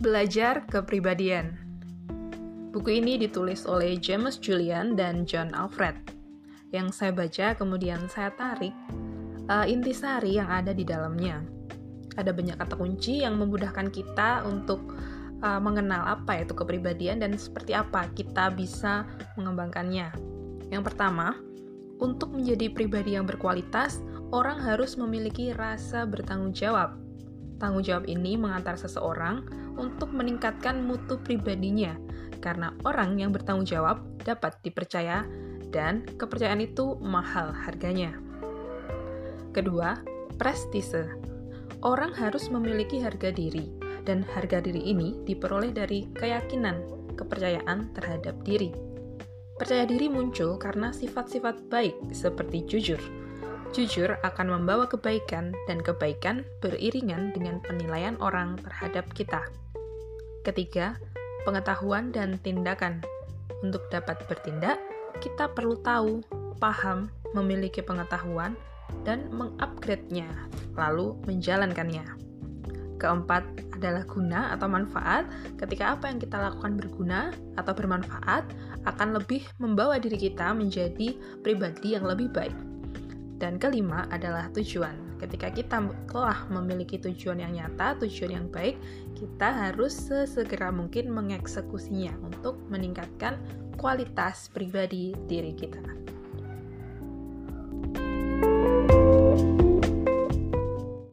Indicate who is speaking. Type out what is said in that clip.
Speaker 1: Belajar Kepribadian. Buku ini ditulis oleh James Julian dan John Alfred. Yang saya baca kemudian saya tarik uh, intisari yang ada di dalamnya. Ada banyak kata kunci yang memudahkan kita untuk uh, mengenal apa itu kepribadian dan seperti apa kita bisa mengembangkannya. Yang pertama, untuk menjadi pribadi yang berkualitas, orang harus memiliki rasa bertanggung jawab. Tanggung jawab ini mengantar seseorang untuk meningkatkan mutu pribadinya, karena orang yang bertanggung jawab dapat dipercaya dan kepercayaan itu mahal harganya. Kedua, prestise. Orang harus memiliki harga diri, dan harga diri ini diperoleh dari keyakinan, kepercayaan terhadap diri. Percaya diri muncul karena sifat-sifat baik seperti jujur. Jujur akan membawa kebaikan, dan kebaikan beriringan dengan penilaian orang terhadap kita. Ketiga, pengetahuan dan tindakan. Untuk dapat bertindak, kita perlu tahu, paham, memiliki pengetahuan, dan mengupgrade-nya, lalu menjalankannya. Keempat adalah guna atau manfaat. Ketika apa yang kita lakukan berguna atau bermanfaat, akan lebih membawa diri kita menjadi pribadi yang lebih baik. Dan kelima adalah tujuan. Ketika kita telah memiliki tujuan yang nyata, tujuan yang baik, kita harus sesegera mungkin mengeksekusinya untuk meningkatkan kualitas pribadi diri kita.